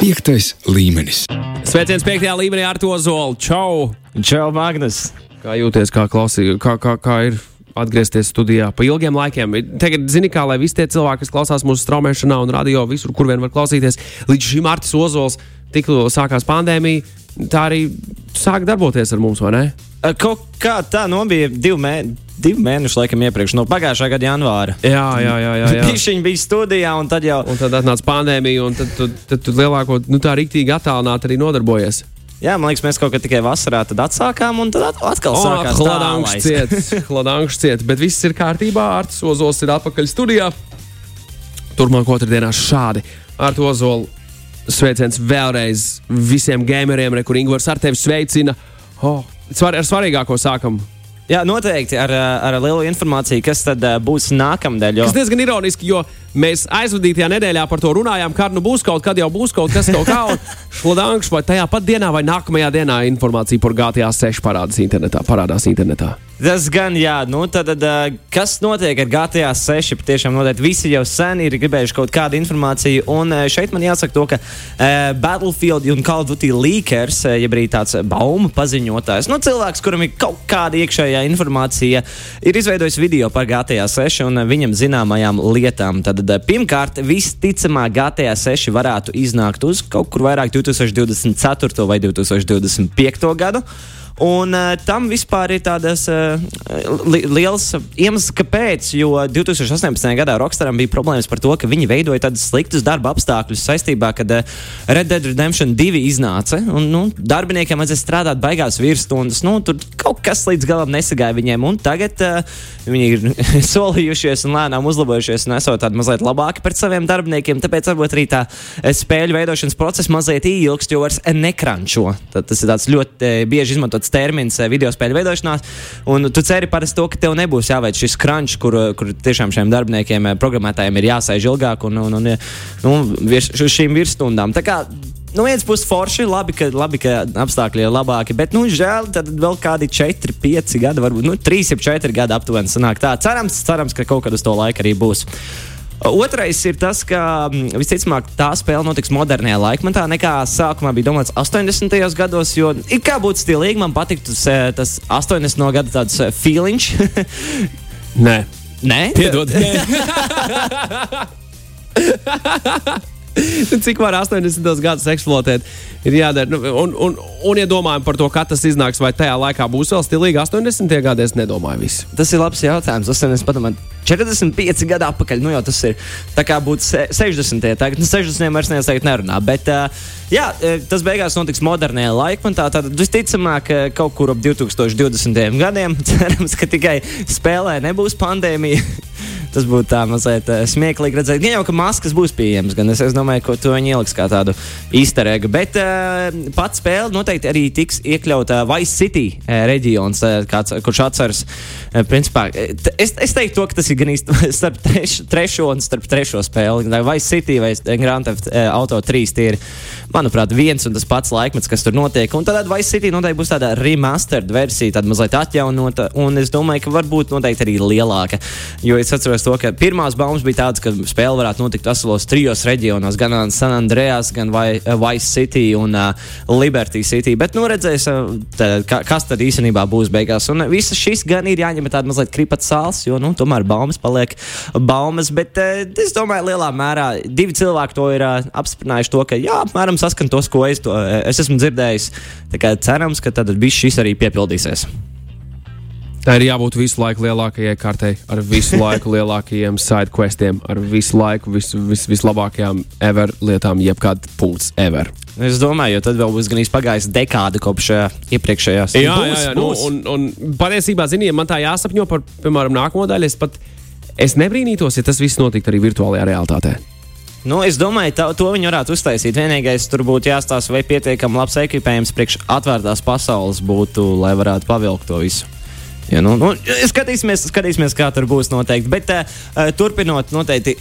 Piektais līmenis. Sveiciens piektajā līmenī ar to zolu. Čau! Čau, Magnus! Kā jūties, kā klausī, kā, kā, kā ir atgriezties studijā pa ilgiem laikiem? Tagad, zini, kā lai visi tie cilvēki, kas klausās mūsu straumēšanā un radio visur, kur vien var klausīties, līdz šim Artis Ozols tikko sākās pandēmija, tā arī sāk darboties ar mums, vai ne? Kaut kā tā nobija divi mēneši. Divi mēneši, laikam, iepriekš no pagājušā gada janvāra. Jā, jā, jā. jā, jā. Viņa bija studijā, un tad jau. Un tad atnāca pandēmija, un tad tu, tad tu lielāko, nu tā rīktīgi attālināti arī nodarbojies. Jā, man liekas, mēs kaut kā tikai vasarā atsākām, un tad atkal oh, sākās Hladāns ciets. Hladāns ciets, bet viss ir kārtībā. Arts Ozols ir atpakaļ studijā. Turmāk otrdienās šādi. Arts Ozols sveiciens vēlreiz visiem gameriem, re, kur Ingūns ar tevi sveicina. Oh, ar svarīgāko sākam. Jā, noteikti ar, ar lielu informāciju, kas tad uh, būs nākamnedēļ. Jo... Tas diezgan ironiski, jo mēs aizvadītajā nedēļā par to runājām, kad nu būs kaut kad jau būs kaut kas kaut kā. Šlodānkš vai tajā pat dienā vai nākamajā dienā informācija par GTA 6 parādās internetā. Parādās internetā. Tas gan, jā, nu tad, tad kas notiek ar GTA 6? Patiešām noteikti visi jau sen ir gribējuši kaut kādu informāciju. Un šeit man jāsaka to, ka uh, Battlefield un Call of Duty leakers, jeb arī tāds baumu paziņotājs, nu cilvēks, kuram ir kaut kāda iekšējā informācija, ir izveidojis video par GTA 6 un viņam zināmajām lietām. Tad pirmkārt, visticamāk GTA 6 varētu iznākt uz kaut kur vairāk 2024. vai 2025. gadu. Un uh, tam vispār ir tādas uh, li liels iemesls, kāpēc. Jo 2018. gadā Rockstaram bija problēmas par to, ka viņi veidoja tādus sliktus darba apstākļus saistībā, kad uh, Red Dead Redemption 2 iznāca. Un, nu, darbiniekiem vajadzēja strādāt baigās virsstundas. Nu, tur kaut kas līdz galam nesagāja viņiem. Un tagad uh, viņi ir solījušies un lēnām uzlabojušies un esot tādi mazliet labāki pret saviem darbiniekiem. Tāpēc varbūt arī tā spēļu veidošanas process mazliet ilgst, jo vairs nekrančo. Tad tas ir ļoti uh, bieži izmantots termins eh, video spēļu veidošanā. Un tu ceri parasti to, ka tev nebūs jāveic šis crunch, kur, kur tiešām šiem darbiniekiem, eh, programmētājiem ir jāsēž ilgāk un, un, un, un virs, uz šīm virsstundām. Tā kā no vienas puses forši, labi, ka, labi, ka apstākļi ir labāki, bet, nu, žēl, tad vēl kādi 4, 5 gadi, varbūt nu, 3, 4 gadi aptuveni sanāk tā. Cerams, cerams, ka kaut kad uz to laiku arī būs. Otrais ir tas, ka mm, visticamāk tā spēle notiks modernajā laikmetā, nekā sākumā bija domāts 80. gados. Jo it kā būtu stilīgi, man patīk tas, eh, tas 80. gada tāds eh, feelings. Nē, Nē? piedod. Cik var 80. gadus eksploatēt, ir jādara. Nu, un, un, un, ja domājam par to, kad tas iznāks, vai tajā laikā būs vēl stilīgi 80. gadi, es nedomāju visu. Tas ir labs jautājums. Es padomāju, 45 gadi atpakaļ, nu jau tas ir tā kā būtu 60. Tagad, nu, 60. vairs neviens nerunā. Bet, uh, jā, tas beigās notiks modernajā laikmetā. Tad visticamāk, kaut kur ap 2020. gadiem cerams, ka tikai spēlē nebūs pandēmija. Tas būtu tā mazliet uh, smieklīgi redzēt. Gan jau, ka maskas būs pieejamas, gan es, es domāju, ka to viņi ieliks kā tādu īsterēgu. Bet uh, pats spēle noteikti arī tiks iekļauta Vice City uh, reģions, uh, kāds, kurš atceras. Uh, principā, es, es teiktu, to, ka tas ir gan īsti starp treš, trešo un starp trešo spēli. Vai City vai Grand Theft uh, Auto 3 tie ir, manuprāt, viens un tas pats laikmets, kas tur notiek. Un tad Vice City noteikti būs tāda remastered versija, tāda mazliet atjaunota, un es domāju, ka varbūt noteikti arī lielāka. Jo es atceros to, ka pirmās baumas bija tādas, ka spēle varētu notikt asalos trijos reģionos, gan San Andreas, gan Vice City un uh, Liberty City. Bet, nu, redzēs, uh, tā, kas tad īstenībā būs beigās. Un visas šis gan ir jāņem tāda mazliet kripat sāls, jo, nu, tomēr baumas paliek baumas. Bet uh, es domāju, lielā mērā divi cilvēki to ir uh, apstiprinājuši, to, ka, jā, apmēram saskan tos, ko es, to, es esmu dzirdējis. Tā kā cerams, ka tad viss šis arī piepildīsies. Tā ir jābūt visu laiku lielākajai kartei, ar visu laiku lielākajiem side questiem, ar visu laiku vis, vis, vislabākajām ever lietām, jebkāda punkts ever. Es domāju, jo tad vēl būs gan pagājis dekāde kopš iepriekšējās. Jā, būs, jā, jā. Nu, un, un patiesībā, ziniet, man tā jāsapņo par, piemēram, nākamo daļu. Es pat es nebrīnītos, ja tas viss notiktu arī virtuālajā realitātē. Nu, es domāju, tā, to viņi varētu uztaisīt. Vienīgais tur būtu jāstāsta, vai pietiekami labs ekipējums priekš atvērtās pasaules būtu, lai varētu pavilkt to visu. Ja, nu, nu, skatīsimies, skatīsimies, kā tur būs noteikti. Bet uh, turpinot, noteikti.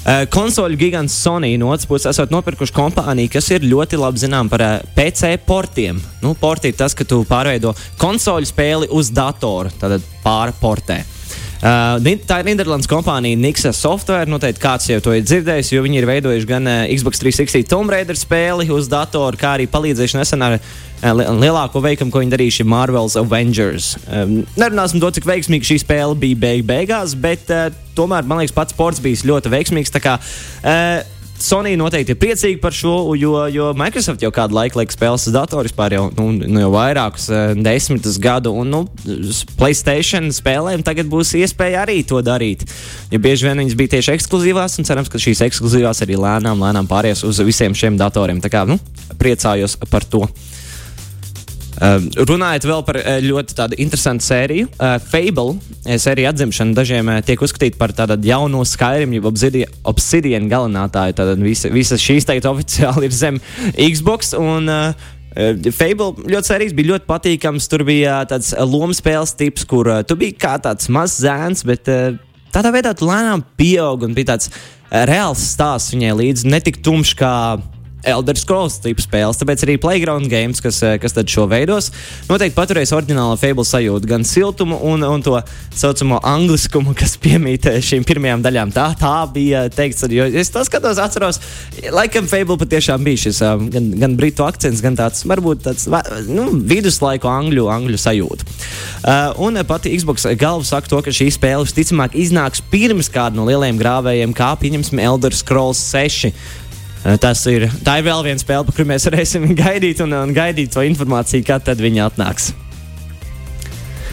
Uh, konsoļu gigants Sony no otras puses esat nopirkuši kompāniju, kas ir ļoti labi zinām par uh, PC portiem. Nu, porti ir tas, ka tu pārveido konsoļu spēli uz datoru, tad pārportē. Uh, tā ir Nīderlandes kompānija Nixa Software. Noteikti kāds jau to ir dzirdējis, jo viņi ir veidojuši gan uh, Xbox 360 Tomb Raider spēli uz datora, kā arī palīdzējuši nesen ar uh, lielāko veikumu, ko viņi darījuši Marvel's Avengers. Um, nerunāsim to, cik veiksmīgi šī spēle bija beig beigās, bet uh, tomēr man liekas, pats sports bija ļoti veiksmīgs. Kā, uh, Sony noteikti ir priecīgi par šo, jo, jo Microsoft jau kādu laiku liek spēles uz datora vispār jau, nu, nu, jau vairākus uh, desmitus gadu, un nu, Playstation spēlēm tagad būs iespēja arī to darīt. Jo bieži vien viņas bija tieši ekskluzīvās, un cerams, ka šīs ekskluzīvās arī lēnām, lēnām pāries uz visiem šiem datoriem. Tā kā nu, priecājos par to. Uh, runājot vēl par uh, ļoti tādu interesantu sēriju, uh, Fable sērija atzimšana dažiem tiek uzskatīta par tādu jaunu Skyrim, jeb Obsidian, galinātāju. Tad visa, visas šīs teikt oficiāli ir zem Xbox. Un, Fable ļoti sērijas bija ļoti patīkams. Tur bija tāds lomu spēles tips, kur tu biji kā tāds mazs zēns, bet tādā veidā tu lēnām pieaug un bija tāds reāls stāsts viņai līdzi. Ne tik tumšs kā Elder Scrolls tipu spēles, tāpēc arī Playground Games, kas, eh, kas šo veidos, noteikti paturēs oriģinālo Fable sajūtu, gan siltumu un, un to saucamo angliskumu, kas piemīt šīm pirmajām daļām. Tā, tā bija teikts, jo es to skatos, atceros, laikam Fable patiešām bija šis um, gan, gan britu akcents, gan tāds varbūt tāds nu, viduslaiku angļu, angļu sajūta. Uh, un pati Xbox galva saka to, ka šī spēle visticamāk iznāks pirms kāda no lielajiem grāvējiem, kā pieņemsim Elder Scrolls 6. Eh, tas ir, tā ir vēl viena spēle, par kuru mēs varēsim gaidīt un, un gaidīt to informāciju, kad tad viņi atnāks.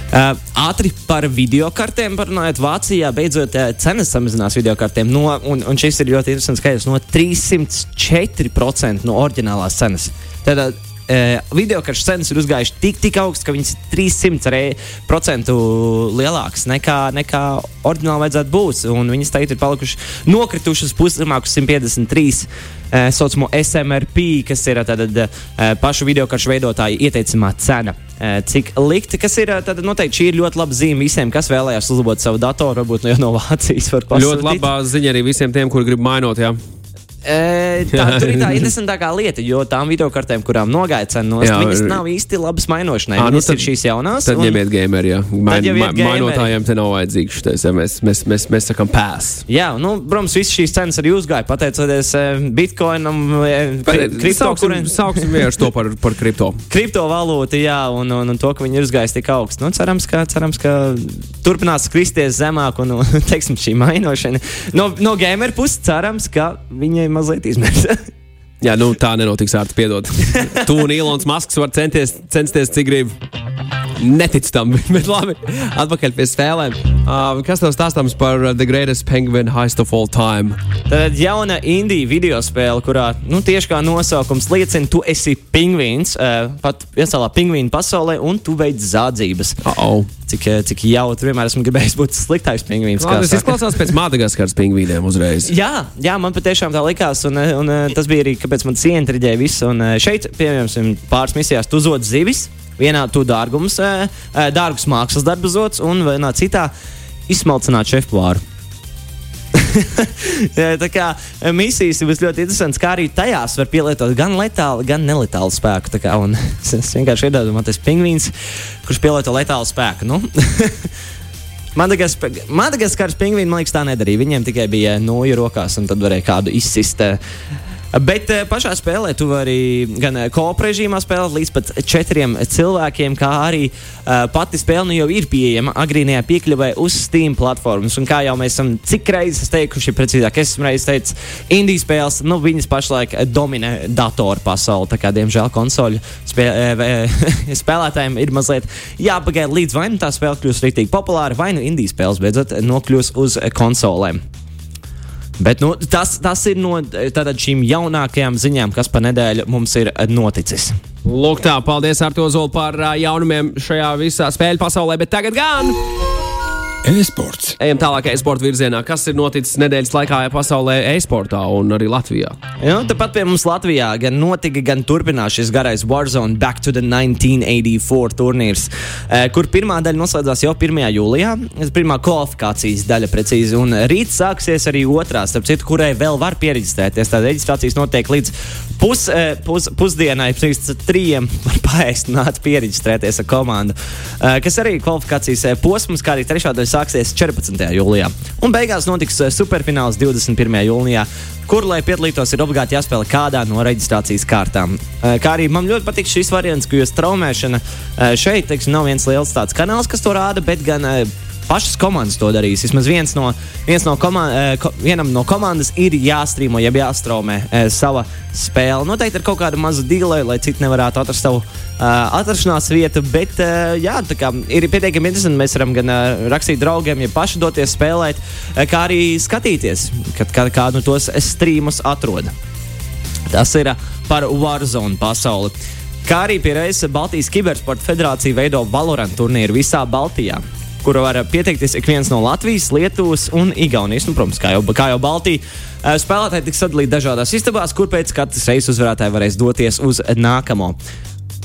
Uh, ātri par video kartēm parunājot, Vācijā beidzot uh, cenas samazinās video kartēm. No, un, un šis ir ļoti interesants skaidrs, no 304% no oriģinālās cenas. Tad uh, video kartes cenas ir uzgājušas tik, tik augstas, ka viņas ir 300% lielākas nekā, nekā oriģināli vajadzētu būt. Un viņas tagad ir palikušas nokritušas puszemākus 153 tā saucamo SMRP, kas ir tātad, pašu video karšu veidotāju ieteicamā cena. Cik likt, kas ir tātad, noteikti šī ir ļoti laba zīme visiem, kas vēlējās uzlabot savu datoru, varbūt no Vācijas. Ļoti laba ziņa arī visiem tiem, kuri grib mainot. Jā. Tā, tur ir tā interesantākā lieta, jo tām video kartēm, kurām nogāja cena no stūra, viņas nav īsti labas mainošanai. À, nu, tad, ir šīs jaunās. Tad un... ņemiet gameru, jā. Main, ma, mainotājiem te nav vajadzīgs šitais, ja mēs, mēs, mēs, mēs sakam pēs. Jā, nu, protams, visas šīs cenas arī uzgāja pateicoties uh, bitcoinam, uh, kripto. Sauksim, sauksim vienkārši to par, par kripto. Kriptovalūtu, jā, un, un, un to, ka viņi ir uzgājis tik augstu. Nu, cerams, ka, cerams, ka turpinās kristies zemāk un, un teiksim, šī mainošana. No, no gameru puses cerams, ka viņiem mazliet izmērs. Jā, nu tā nenotiks ārti, piedod. tu un Ilons Masks var centies, censties, cik grib. Neticu tam, bet labi. Atpakaļ pie spēlēm. Uh, kas tev stāstāms par uh, The Greatest Penguin Heist of All Time? Tā ir jauna indiju video spēle, kurā nu, tieši kā nosaukums liecina, tu esi pingvīns, uh, pat iecelā pingvīnu pasaulē, un tu veic zādzības. Uh -oh. Cik, cik jautri vienmēr esmu gribējis būt sliktais pingvīns. Tas izklausās pēc Madagaskaras pingvīniem uzreiz. Jā, jā, man patiešām tā likās, un, un, tas bija arī, kāpēc man tas ieintriģēja visu. Un šeit, piemēram, pāris misijās tu zod zivis. Vienā tu dārgums, dārgus mākslas darbu zots, un vienā citā izsmalcināt šefpavāru. tā kā misijas būs ļoti interesantas, kā arī tajās var pielietot gan letālu, gan neletālu spēku. Kā, es vienkārši iedomājos, pingvīns, kurš pielieto letālu spēku. Nu? Madagaskaras pingvīni, man liekas, tā nedarīja. Viņiem tikai bija nūja rokās, un tad varēja kādu izsist. Bet uh, pašā spēlē tu vari gan kopu režīmā spēlēt līdz pat četriem cilvēkiem, kā arī uh, pati spēle nu jau ir pieejama agrīnajā piekļuvē uz Steam platformas. Un kā jau mēs esam cik reizes teikuši, precīzāk, es esmu reizes teicis, indijas spēles, nu viņas pašlaik dominē datoru pasauli. Tā kā diemžēl konsoļu spē, spēlētājiem ir mazliet jāpagaida līdz vai nu tā spēle kļūst rītīgi populāra, vai nu indijas spēles beidzot nokļūs uz konsolēm. Bet nu, tas, tas ir no šīm jaunākajām ziņām, kas pa nedēļu mums ir noticis. Lūk, tā, paldies Arto Zolu par jaunumiem šajā visā spēļu pasaulē, bet tagad gan! E-sports. Ejam tālāk, e-sporta virzienā. Kas ir noticis nedēļas laikā pasaulē, e-sportā un arī Latvijā? Jā, tepat pie mums Latvijā gan notika, gan turpinās šis garais Warzone Back to the 1984 turnīrs, eh, kur pirmā daļa noslēdzās jau 1. jūlijā. Pirmā kvalifikācijas daļa precīzi, un rīt sāksies arī otrā, starp citu, kurai vēl var pieregistrēties. Tā reģistrācijas notiek līdz pus, eh, pus, pusdienai, pirms trījiem var paēst un nākt pieregistrēties ar komandu. Eh, kas arī kvalifikācijas posms, kā arī trešā daļa sāksies 14. jūlijā. Un beigās notiks uh, superfināls 21. jūlijā, kur, lai piedalītos, ir obligāti jāspēlē kādā no reģistrācijas kārtām. Uh, kā arī man ļoti patīk šis variants, ka jūs traumēšana uh, šeit, teiksim, nav viens liels tāds kanāls, kas to rāda, bet gan pašas komandas to darīs. Vismaz viens no, viens no komand, ko, vienam no komandas ir jāstrīmo, jeb jāstraumē sava spēle. Noteikti ar kaut kādu mazu dīlai, lai citi nevarētu atrast savu uh, atrašanās vietu. Bet uh, jā, kā, ir pietiekami interesanti. Mēs varam gan uh, rakstīt draugiem, ja paši doties spēlēt, kā arī skatīties, kad kā, kādu no tos streamus atrod. Tas ir par Warzone pasauli. Kā arī pie reizes Baltijas Kibersporta federācija veido Valorant turnīru visā Baltijā kuru var pieteikties ik viens no Latvijas, Lietuvas un Igaunijas. Nu, protams, kā jau, kā jau Baltija. Spēlētāji tiks sadalīti dažādās istabās, kur pēc katras reizes uzvarētāji varēs doties uz nākamo.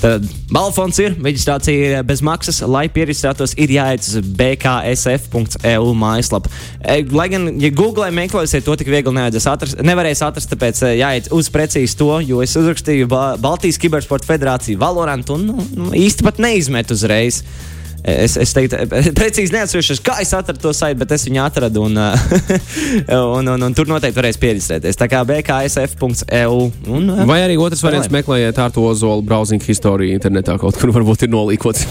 Tad balfons ir, reģistrācija ir bez maksas, lai pierakstētos, ir jāiet uz bksf.eu mājaslapu. Lai gan, ja Google meklēsiet, to tik viegli atrast, nevarēs atrast, tāpēc jāiet uz precīzi to, jo es uzrakstīju Baltijas Kibersporta federāciju Valorant un nu, nu, īsti pat neizmetu uzreiz. Es, es teiktu, precīzi neatceros, kā es atradu to saiti, bet es viņu atradu. Un, un, un, un tur noteikti varēs pierakstēties. Tā kā bksf.eu. Un, Vai arī otrs variants meklējiet ar to zolu browsing historiju internetā, kaut kur varbūt ir nolīkots.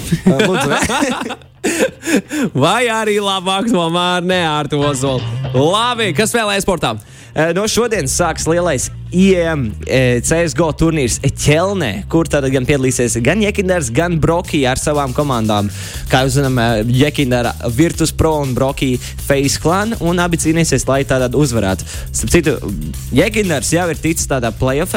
Vai arī labāk tomēr ne ar to zolu. Labi, kas vēl e-sportā? No šodienas sāksies lielais IEM CSGO turnīrs Ķelnē, kur tad gan piedalīsies gan Jekinders, gan Broki ar savām komandām. Kā jūs zinām, Jekindera Virtus Pro un Broki Face Clan, un abi cīnīsies, lai tādā uzvarētu. Starp citu, Jekinders jau ir ticis tādā playoff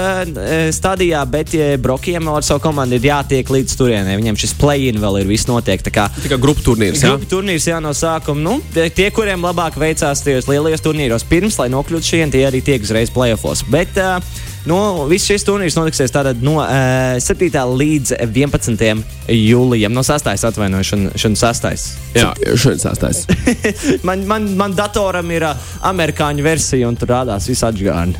stadijā, bet Brokiem ar savu komandu ir jātiek līdz turienei. Viņiem šis play-in vēl ir viss notiek. Tā kā, tā kā grupu turnīrs. Jā, grupu turnīrs jā, no sākuma. Nu, tie, kuriem labāk veicās tajos lielajos turnīros pirms, lai nokļūtu šeit, tie arī tiek uzreiz playoffs. Bet, uh, No, viss šis turnīrs notiksies tātad no uh, 7. līdz 11. jūlijam. No 6. atvainojas, šodien 6. Jā, šodien 6. man, man, man datoram ir uh, amerikāņu versija, un tur rādās viss atgādni.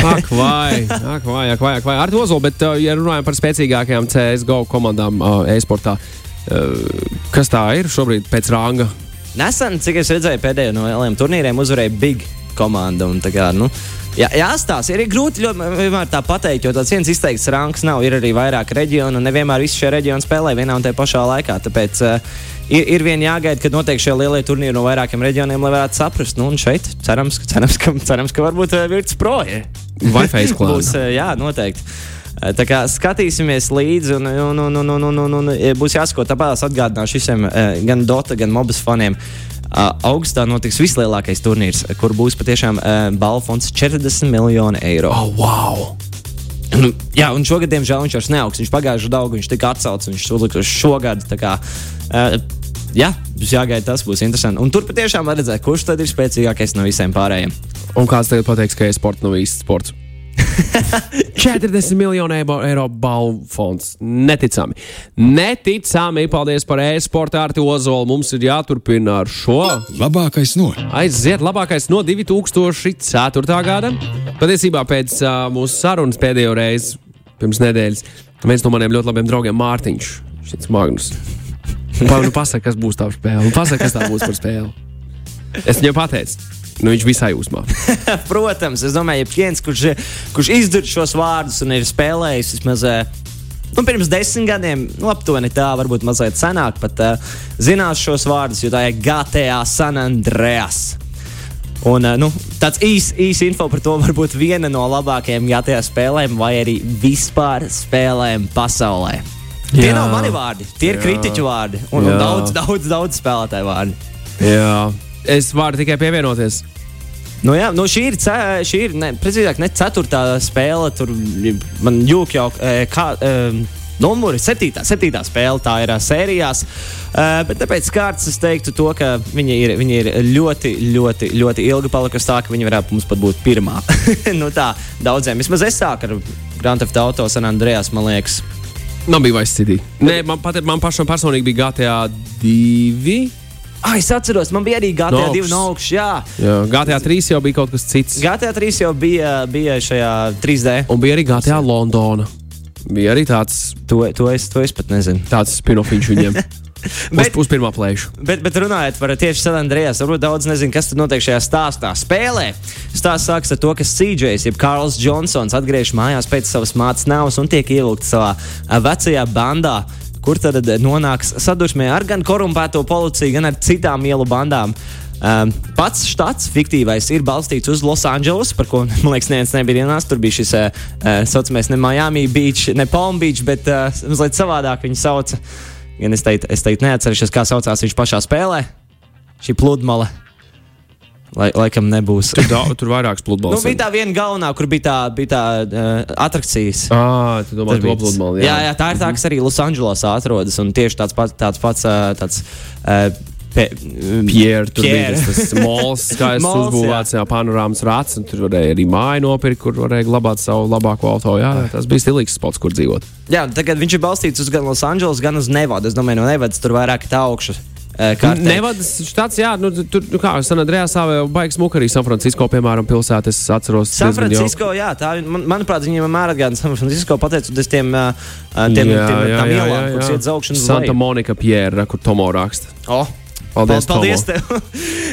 ak, vai, ak, vai, ak, vai, ak, vai. Ar to zolu, bet, uh, ja runājam par spēcīgākajām CSGO komandām uh, e-sportā, uh, kas tā ir šobrīd pēc ranga? Nesen, cik es redzēju, pēdējo no lieliem turnīriem uzvarēja Big komanda. Un, kā, nu, jā, jāstāsta, ir grūti ļoti tā pateikt, jo tāds viens izteikts rangs nav. Ir arī vairāk reģionu, un nevienmēr visi šie reģioni spēlē vienā un tajā pašā laikā. Tāpēc uh, ir, ir vien jāgaida, kad notiek šie lielie turnīri no vairākiem reģioniem, lai varētu saprast. Nu, un šeit cerams, ka, cerams, ka, cerams, ka varbūt uh, Virts Pro ir. Facebook būs? Uh, jā, noteikti. Tā kā skatīsimies līdzi, un, un, un, un, un, un, un, un būs jāsako. Tāpēc atgādināšu visiem, gan Dota, gan Mobas faniem, augustā notiks vislielākais turnīrs, kur būs patiešām uh, balvu fonds 40 miljoni eiro. Oh, wow! Nu, jā, un šogad, diemžēl, viņš vairs neaugs. Viņš pagājušajā gadā auga, viņš tika atcelts, viņš uzlika uz šogad. Kā, uh, jā, būs jāgaida, tas būs interesanti. Un tur patiešām var redzēt, kurš tad ir spēcīgākais no visiem pārējiem. Un kāds tagad pateiks, ka e-sports nav īsts sports? 40 miljonu eiro balvu fonds. Neticami. Neticami. Paldies par e-sporta ar Ozolu. Mums ir jāturpina ar šo. Labākais no. Aiziet, labākais no 2004. gada. Patiesībā pēc uh, mūsu sarunas pēdējo reizi pirms nedēļas viens no maniem ļoti labiem draugiem Mārtiņš, šis Magnus. Nu, pasaka, kas būs tā spēle. Pasaka, kas tā būs par spēli. Es viņam pateicu. Nu, viņš visai uzmā. Protams, es domāju, ka viens, kurš, kurš izdzird šos vārdus un ir spēlējis vismaz. Nu, pirms desmit gadiem, nu, aptuveni tā, varbūt mazliet senāk, pat uh, zinās šos vārdus, jo tā ir GTA San Andreas. Un, uh, nu, tāds īsts īs info par to varbūt viena no labākajām GTA spēlēm, vai arī vispār spēlēm pasaulē. Jā. Tie nav mani vārdi, tie ir Jā. kritiķu vārdi un, un daudz, daudz, daudz spēlētāju vārdi. Jā, es varu tikai pievienoties. Nu, jā, nu šī ir, šī ir ne, precīzāk, ne ceturtā spēle. Tur man jūka jau kā. Um, Numuri 7. 7. spēle tā ir sērijās. Uh, bet tāpēc kārtas es teiktu, to, ka viņi ir, viņi ir ļoti, ļoti, ļoti ilgi palikusi tā, ka viņi varētu mums pat būt pirmā. nu, tā daudziem. Vismaz es sāku ar Grand Theft Auto San Andreas, man liekas. Man bija Vice City. Nē, man, pat, man pašam personīgi bija GTA 2. Ah, es atceros, man bija arī GTA no 2 no augšas. Jā. jā, GTA 3 jau bija kaut kas cits. GTA 3 jau bija, bija šajā 3D. Un bija arī GTA Londona. Bija arī tāds. To, to, es, to es pat nezinu. Tāds spin-offs viņiem. Bet, uz, uz pirmā plēša. Bet, bet runājot par tieši San Andrejas, varbūt daudz nezinu, kas tur notiek šajā stāstā. Spēlē stāsts sākas ar to, ka CJs, jeb Karls Džonsons, atgriežas mājās pēc savas mātes nāves un tiek ievilkts savā vecajā bandā kur tad nonāks sadursmē ar gan korumpēto policiju, gan ar citām ielu bandām. Um, pats štats fiktīvais ir balstīts uz Losandželos, par ko, man liekas, neviens nebija dienās. Tur bija šis, uh, saucamais, ne Miami Beach, ne Palm Beach, bet uh, mazliet savādāk viņu sauca. Gan es teiktu, es teiktu neatcerēšos, kā saucās viņš pašā spēlē. Šī pludmale. Lai, laikam nebūs. Tur, da, tur vairākas pludmales. nu, bija tā viena galvenā, kur bija tā, bija tā uh, atrakcijas. Ah, tu domā, to pludmali. Jā. jā, jā, tā ir tā, kas arī Losandželosā atrodas. Un tieši tāds pats, tāds pats uh, tāds, uh, Pierre, tur Pierre. bija tas, tas mols, skaists uzbūvēts, jā, panorāmas rāts, un tur varēja arī māju nopirkt, kur varēja glabāt savu labāko auto. Jā, tas bija stilīgs spots, kur dzīvot. Jā, tagad viņš ir balstīts uz gan Losandželos, gan uz Nevadu. Es domāju, no Nevadas tur vairāk tā augšas. Kārtē. Nevadas štats, jā, nu, tur, nu kā, San Andrejasā jau baigs muka arī San Francisco, piemēram, pilsēta, es atceros. San Francisco, jā, tā, man, manuprāt, viņiem vienmēr atgādina San Francisco, pateicoties tiem, tiem, jā, tiem, jā, tām ielām, kuras iet uz augšu. Santa Monika Pierre, kur Tomo raksta. Oh. Paldies, Paldies!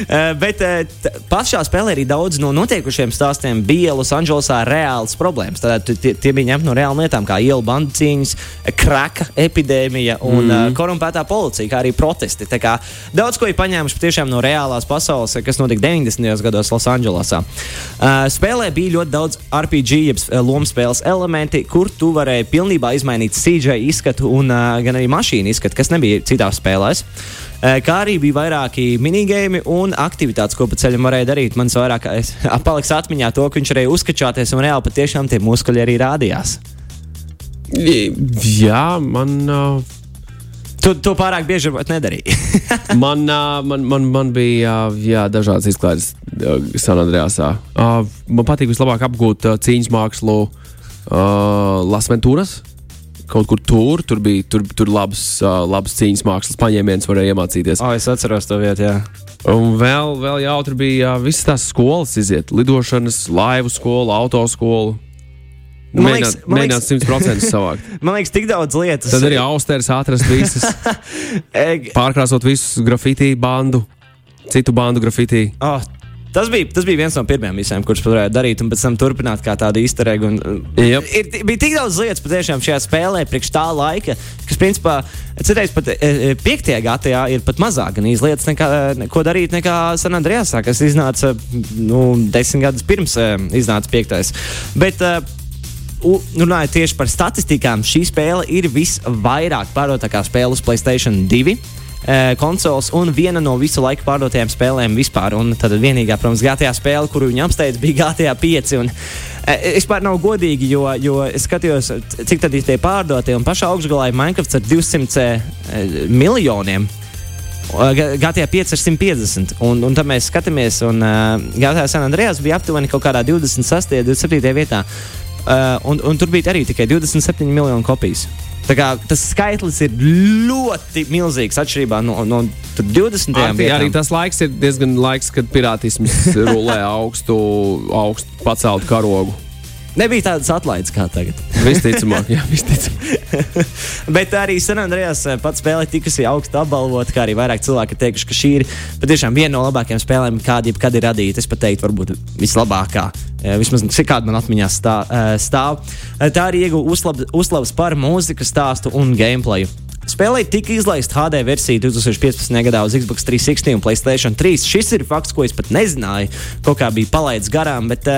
Eh, bet eh, pašā spēlē arī daudz no notiekušiem stāstiem bija Losandželosā reāls problēmas. Tad tie, tie bija ņemti no reālām lietām, kā ielu bandu cīņas, kraka epidēmija un mm. uh, korumpētā policija, kā arī protesti. Kā daudz ko ir paņēmuši patiešām no reālās pasaules, kas notika 90. gados Losandželosā. Spēlē bija ļoti daudz RPG, jeb lomspēles elementi, kur tu varēji pilnībā izmainīt CJ izskatu un gan arī mašīnu izskatu, kas nebija citās spēlēs. Kā arī bija vairāki minigēmi un aktivitātes, ko pa ceļam varēja darīt. Man vairāk paliks atmiņā to, ka viņš varēja uzkačāties un reāli patiešām tie muskuļi arī rādījās. Jā, man. Uh... Tu to pārāk bieži nedarīji. man, uh, man, man, man bija uh, jā, dažādas izklaides uh, Sanadrejāsā. Uh, man patīk vislabāk apgūt uh, cīņas mākslu uh, Lasventūras kaut kur tur. Tur bija tur, tur labs, uh, labs cīņas mākslas paņēmiens, varēja iemācīties. Oh, es atceros to vietu, jā. Un vēl, vēl jautri bija uh, visas tās skolas iziet. Lidošanas, laivu man liekas, mēģināt simt procentus savākt. man liekas, tik daudz lietas. Tad arī austeris atrast visas. Pārkrāsot visus grafitī bandu, citu bandu grafitī. Oh, Tas bija, tas bija viens no pirmajiem visiem, kurus varēja darīt, un pēc tam turpināt kā tādu īsteregu. Yep. Ir, bija tik daudz lietas patiešām šajā spēlē, priekš tā laika, kas, principā, citreiz pat e, e, piektajā gadā ir pat mazāk gan izlietas, nekā, ko darīt nekā San Andrejasā, kas iznāca nu, desmit gadus pirms e, iznāca piektais. Bet, runājot tieši par statistikām, šī spēle ir visvairāk pārdotākā spēle uz Playstation 2 konsoles un viena no visu laiku pārdotajām spēlēm vispār. Un tad vienīgā, protams, GTA spēle, kuru viņi apsteidz, bija GTA 5. Un, Es pār nav godīgi, jo, jo es skatījos, cik tad ir tie pārdotie. Un pašā augšgalā ir Minecraft ar 200 miljoniem. GTA 5 ar 150. Un, un tad mēs skatāmies, un uh, GTA San Andrejas bija aptuveni kaut kādā 26. un 27. vietā. Uh, un, un tur bija arī tikai 27 miljonu kopijas. Kā, tas skaitlis ir ļoti milzīgs atšķirībā no, no 20. gadsimta. Arī tas laiks ir diezgan laiks, kad pirātisms rulē augstu, augstu paceltu karogu. Nebija tādas atlaides kā tagad. visticamāk, jā, visticamāk. Bet arī Sanandrijas eh, pats spēle tikusi augstu apbalvota, kā arī vairāk cilvēki ir teikuši, ka šī ir patiešām viena no labākajām spēlēm, kāda jebkad ir radīta. Es pat teiktu, varbūt vislabākā. Eh, vismaz kāda man atmiņā eh, stāv. Tā arī ieguva uzslavas par mūzikas stāstu un gameplayu. Spēlē tika izlaista HD versija 2015. gadā uz Xbox 360 un Playstation 3. Šis ir fakts, ko es pat nezināju. Kaut kā bija palaidis garām, bet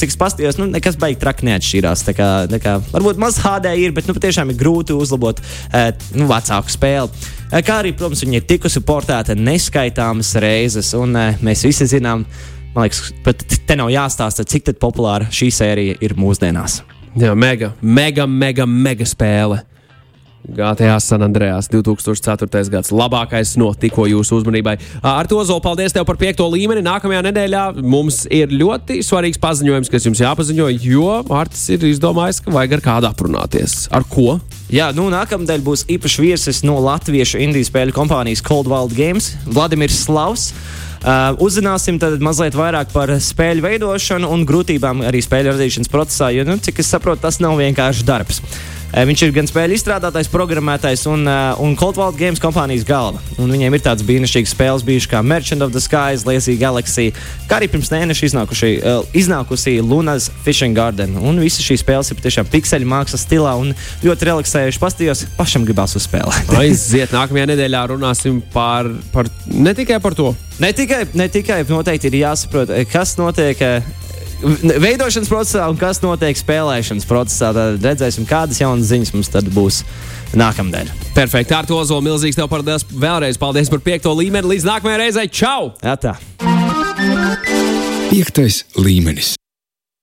cik es paskatījos, nu, nekas baigi traki neatšķīrās. Tā kā, tā kā, varbūt maz HD ir, bet nu, patiešām ir grūti uzlabot nu, vecāku spēli. Kā arī, protams, viņa ir tikusi portēta neskaitāmas reizes, un mēs visi zinām, man liekas, pat te nav jāstāsta, cik populāra šī sērija ir mūsdienās. Jā, mega, mega, mega, mega spēle. GTA San Andreas 2004. gads. Labākais no tikko jūsu uzmanībai. Ar to Zolu, paldies tev par piekto līmeni. Nākamajā nedēļā mums ir ļoti svarīgs paziņojums, kas jums jāpaziņo, jo Mārcis ir izdomājis, ka vajag ar kādu aprunāties. Ar ko? Jā, nu nākamnedēļ būs īpašs viesis no latviešu indiju spēļu kompānijas Cold Wild Games - Vladimirs Slavs. Uh, uzzināsim mazliet vairāk par spēļu veidošanu un grūtībām arī spēļu radīšanas procesā, jo, nu, cik es saprotu, tas nav vienkārši darbs. Viņš ir gan spēļu izstrādātājs, programmētājs un, un Cold Vault Games kompānijas galva. Un viņiem ir tāds brīnišķīgs spēles bijušas kā Merchant of the Skies, Lazy Galaxy, kā arī pirms mēneša iznākusi, uh, iznākusi Lunas Fishing Garden. Un visas šīs spēles ir patiešām pikseļu mākslas stilā un ļoti relaksējuši. Pastījos, pašam gribās uzspēlēt. Aiziet, nākamajā nedēļā runāsim par, par ne tikai par to. Ne tikai, ne tikai noteikti ir jāsaprot, kas notiek. Veidošanas procesā un kas notiek spēlēšanas procesā. Tad redzēsim, kādas jaunas ziņas mums tad būs nākamnedēļ. Perfekti. Ar to Ozola milzīgs tev paldies vēlreiz. Paldies par piekto līmeni. Līdz nākamajai reizei. Čau! Jā, tā. Piektais līmenis.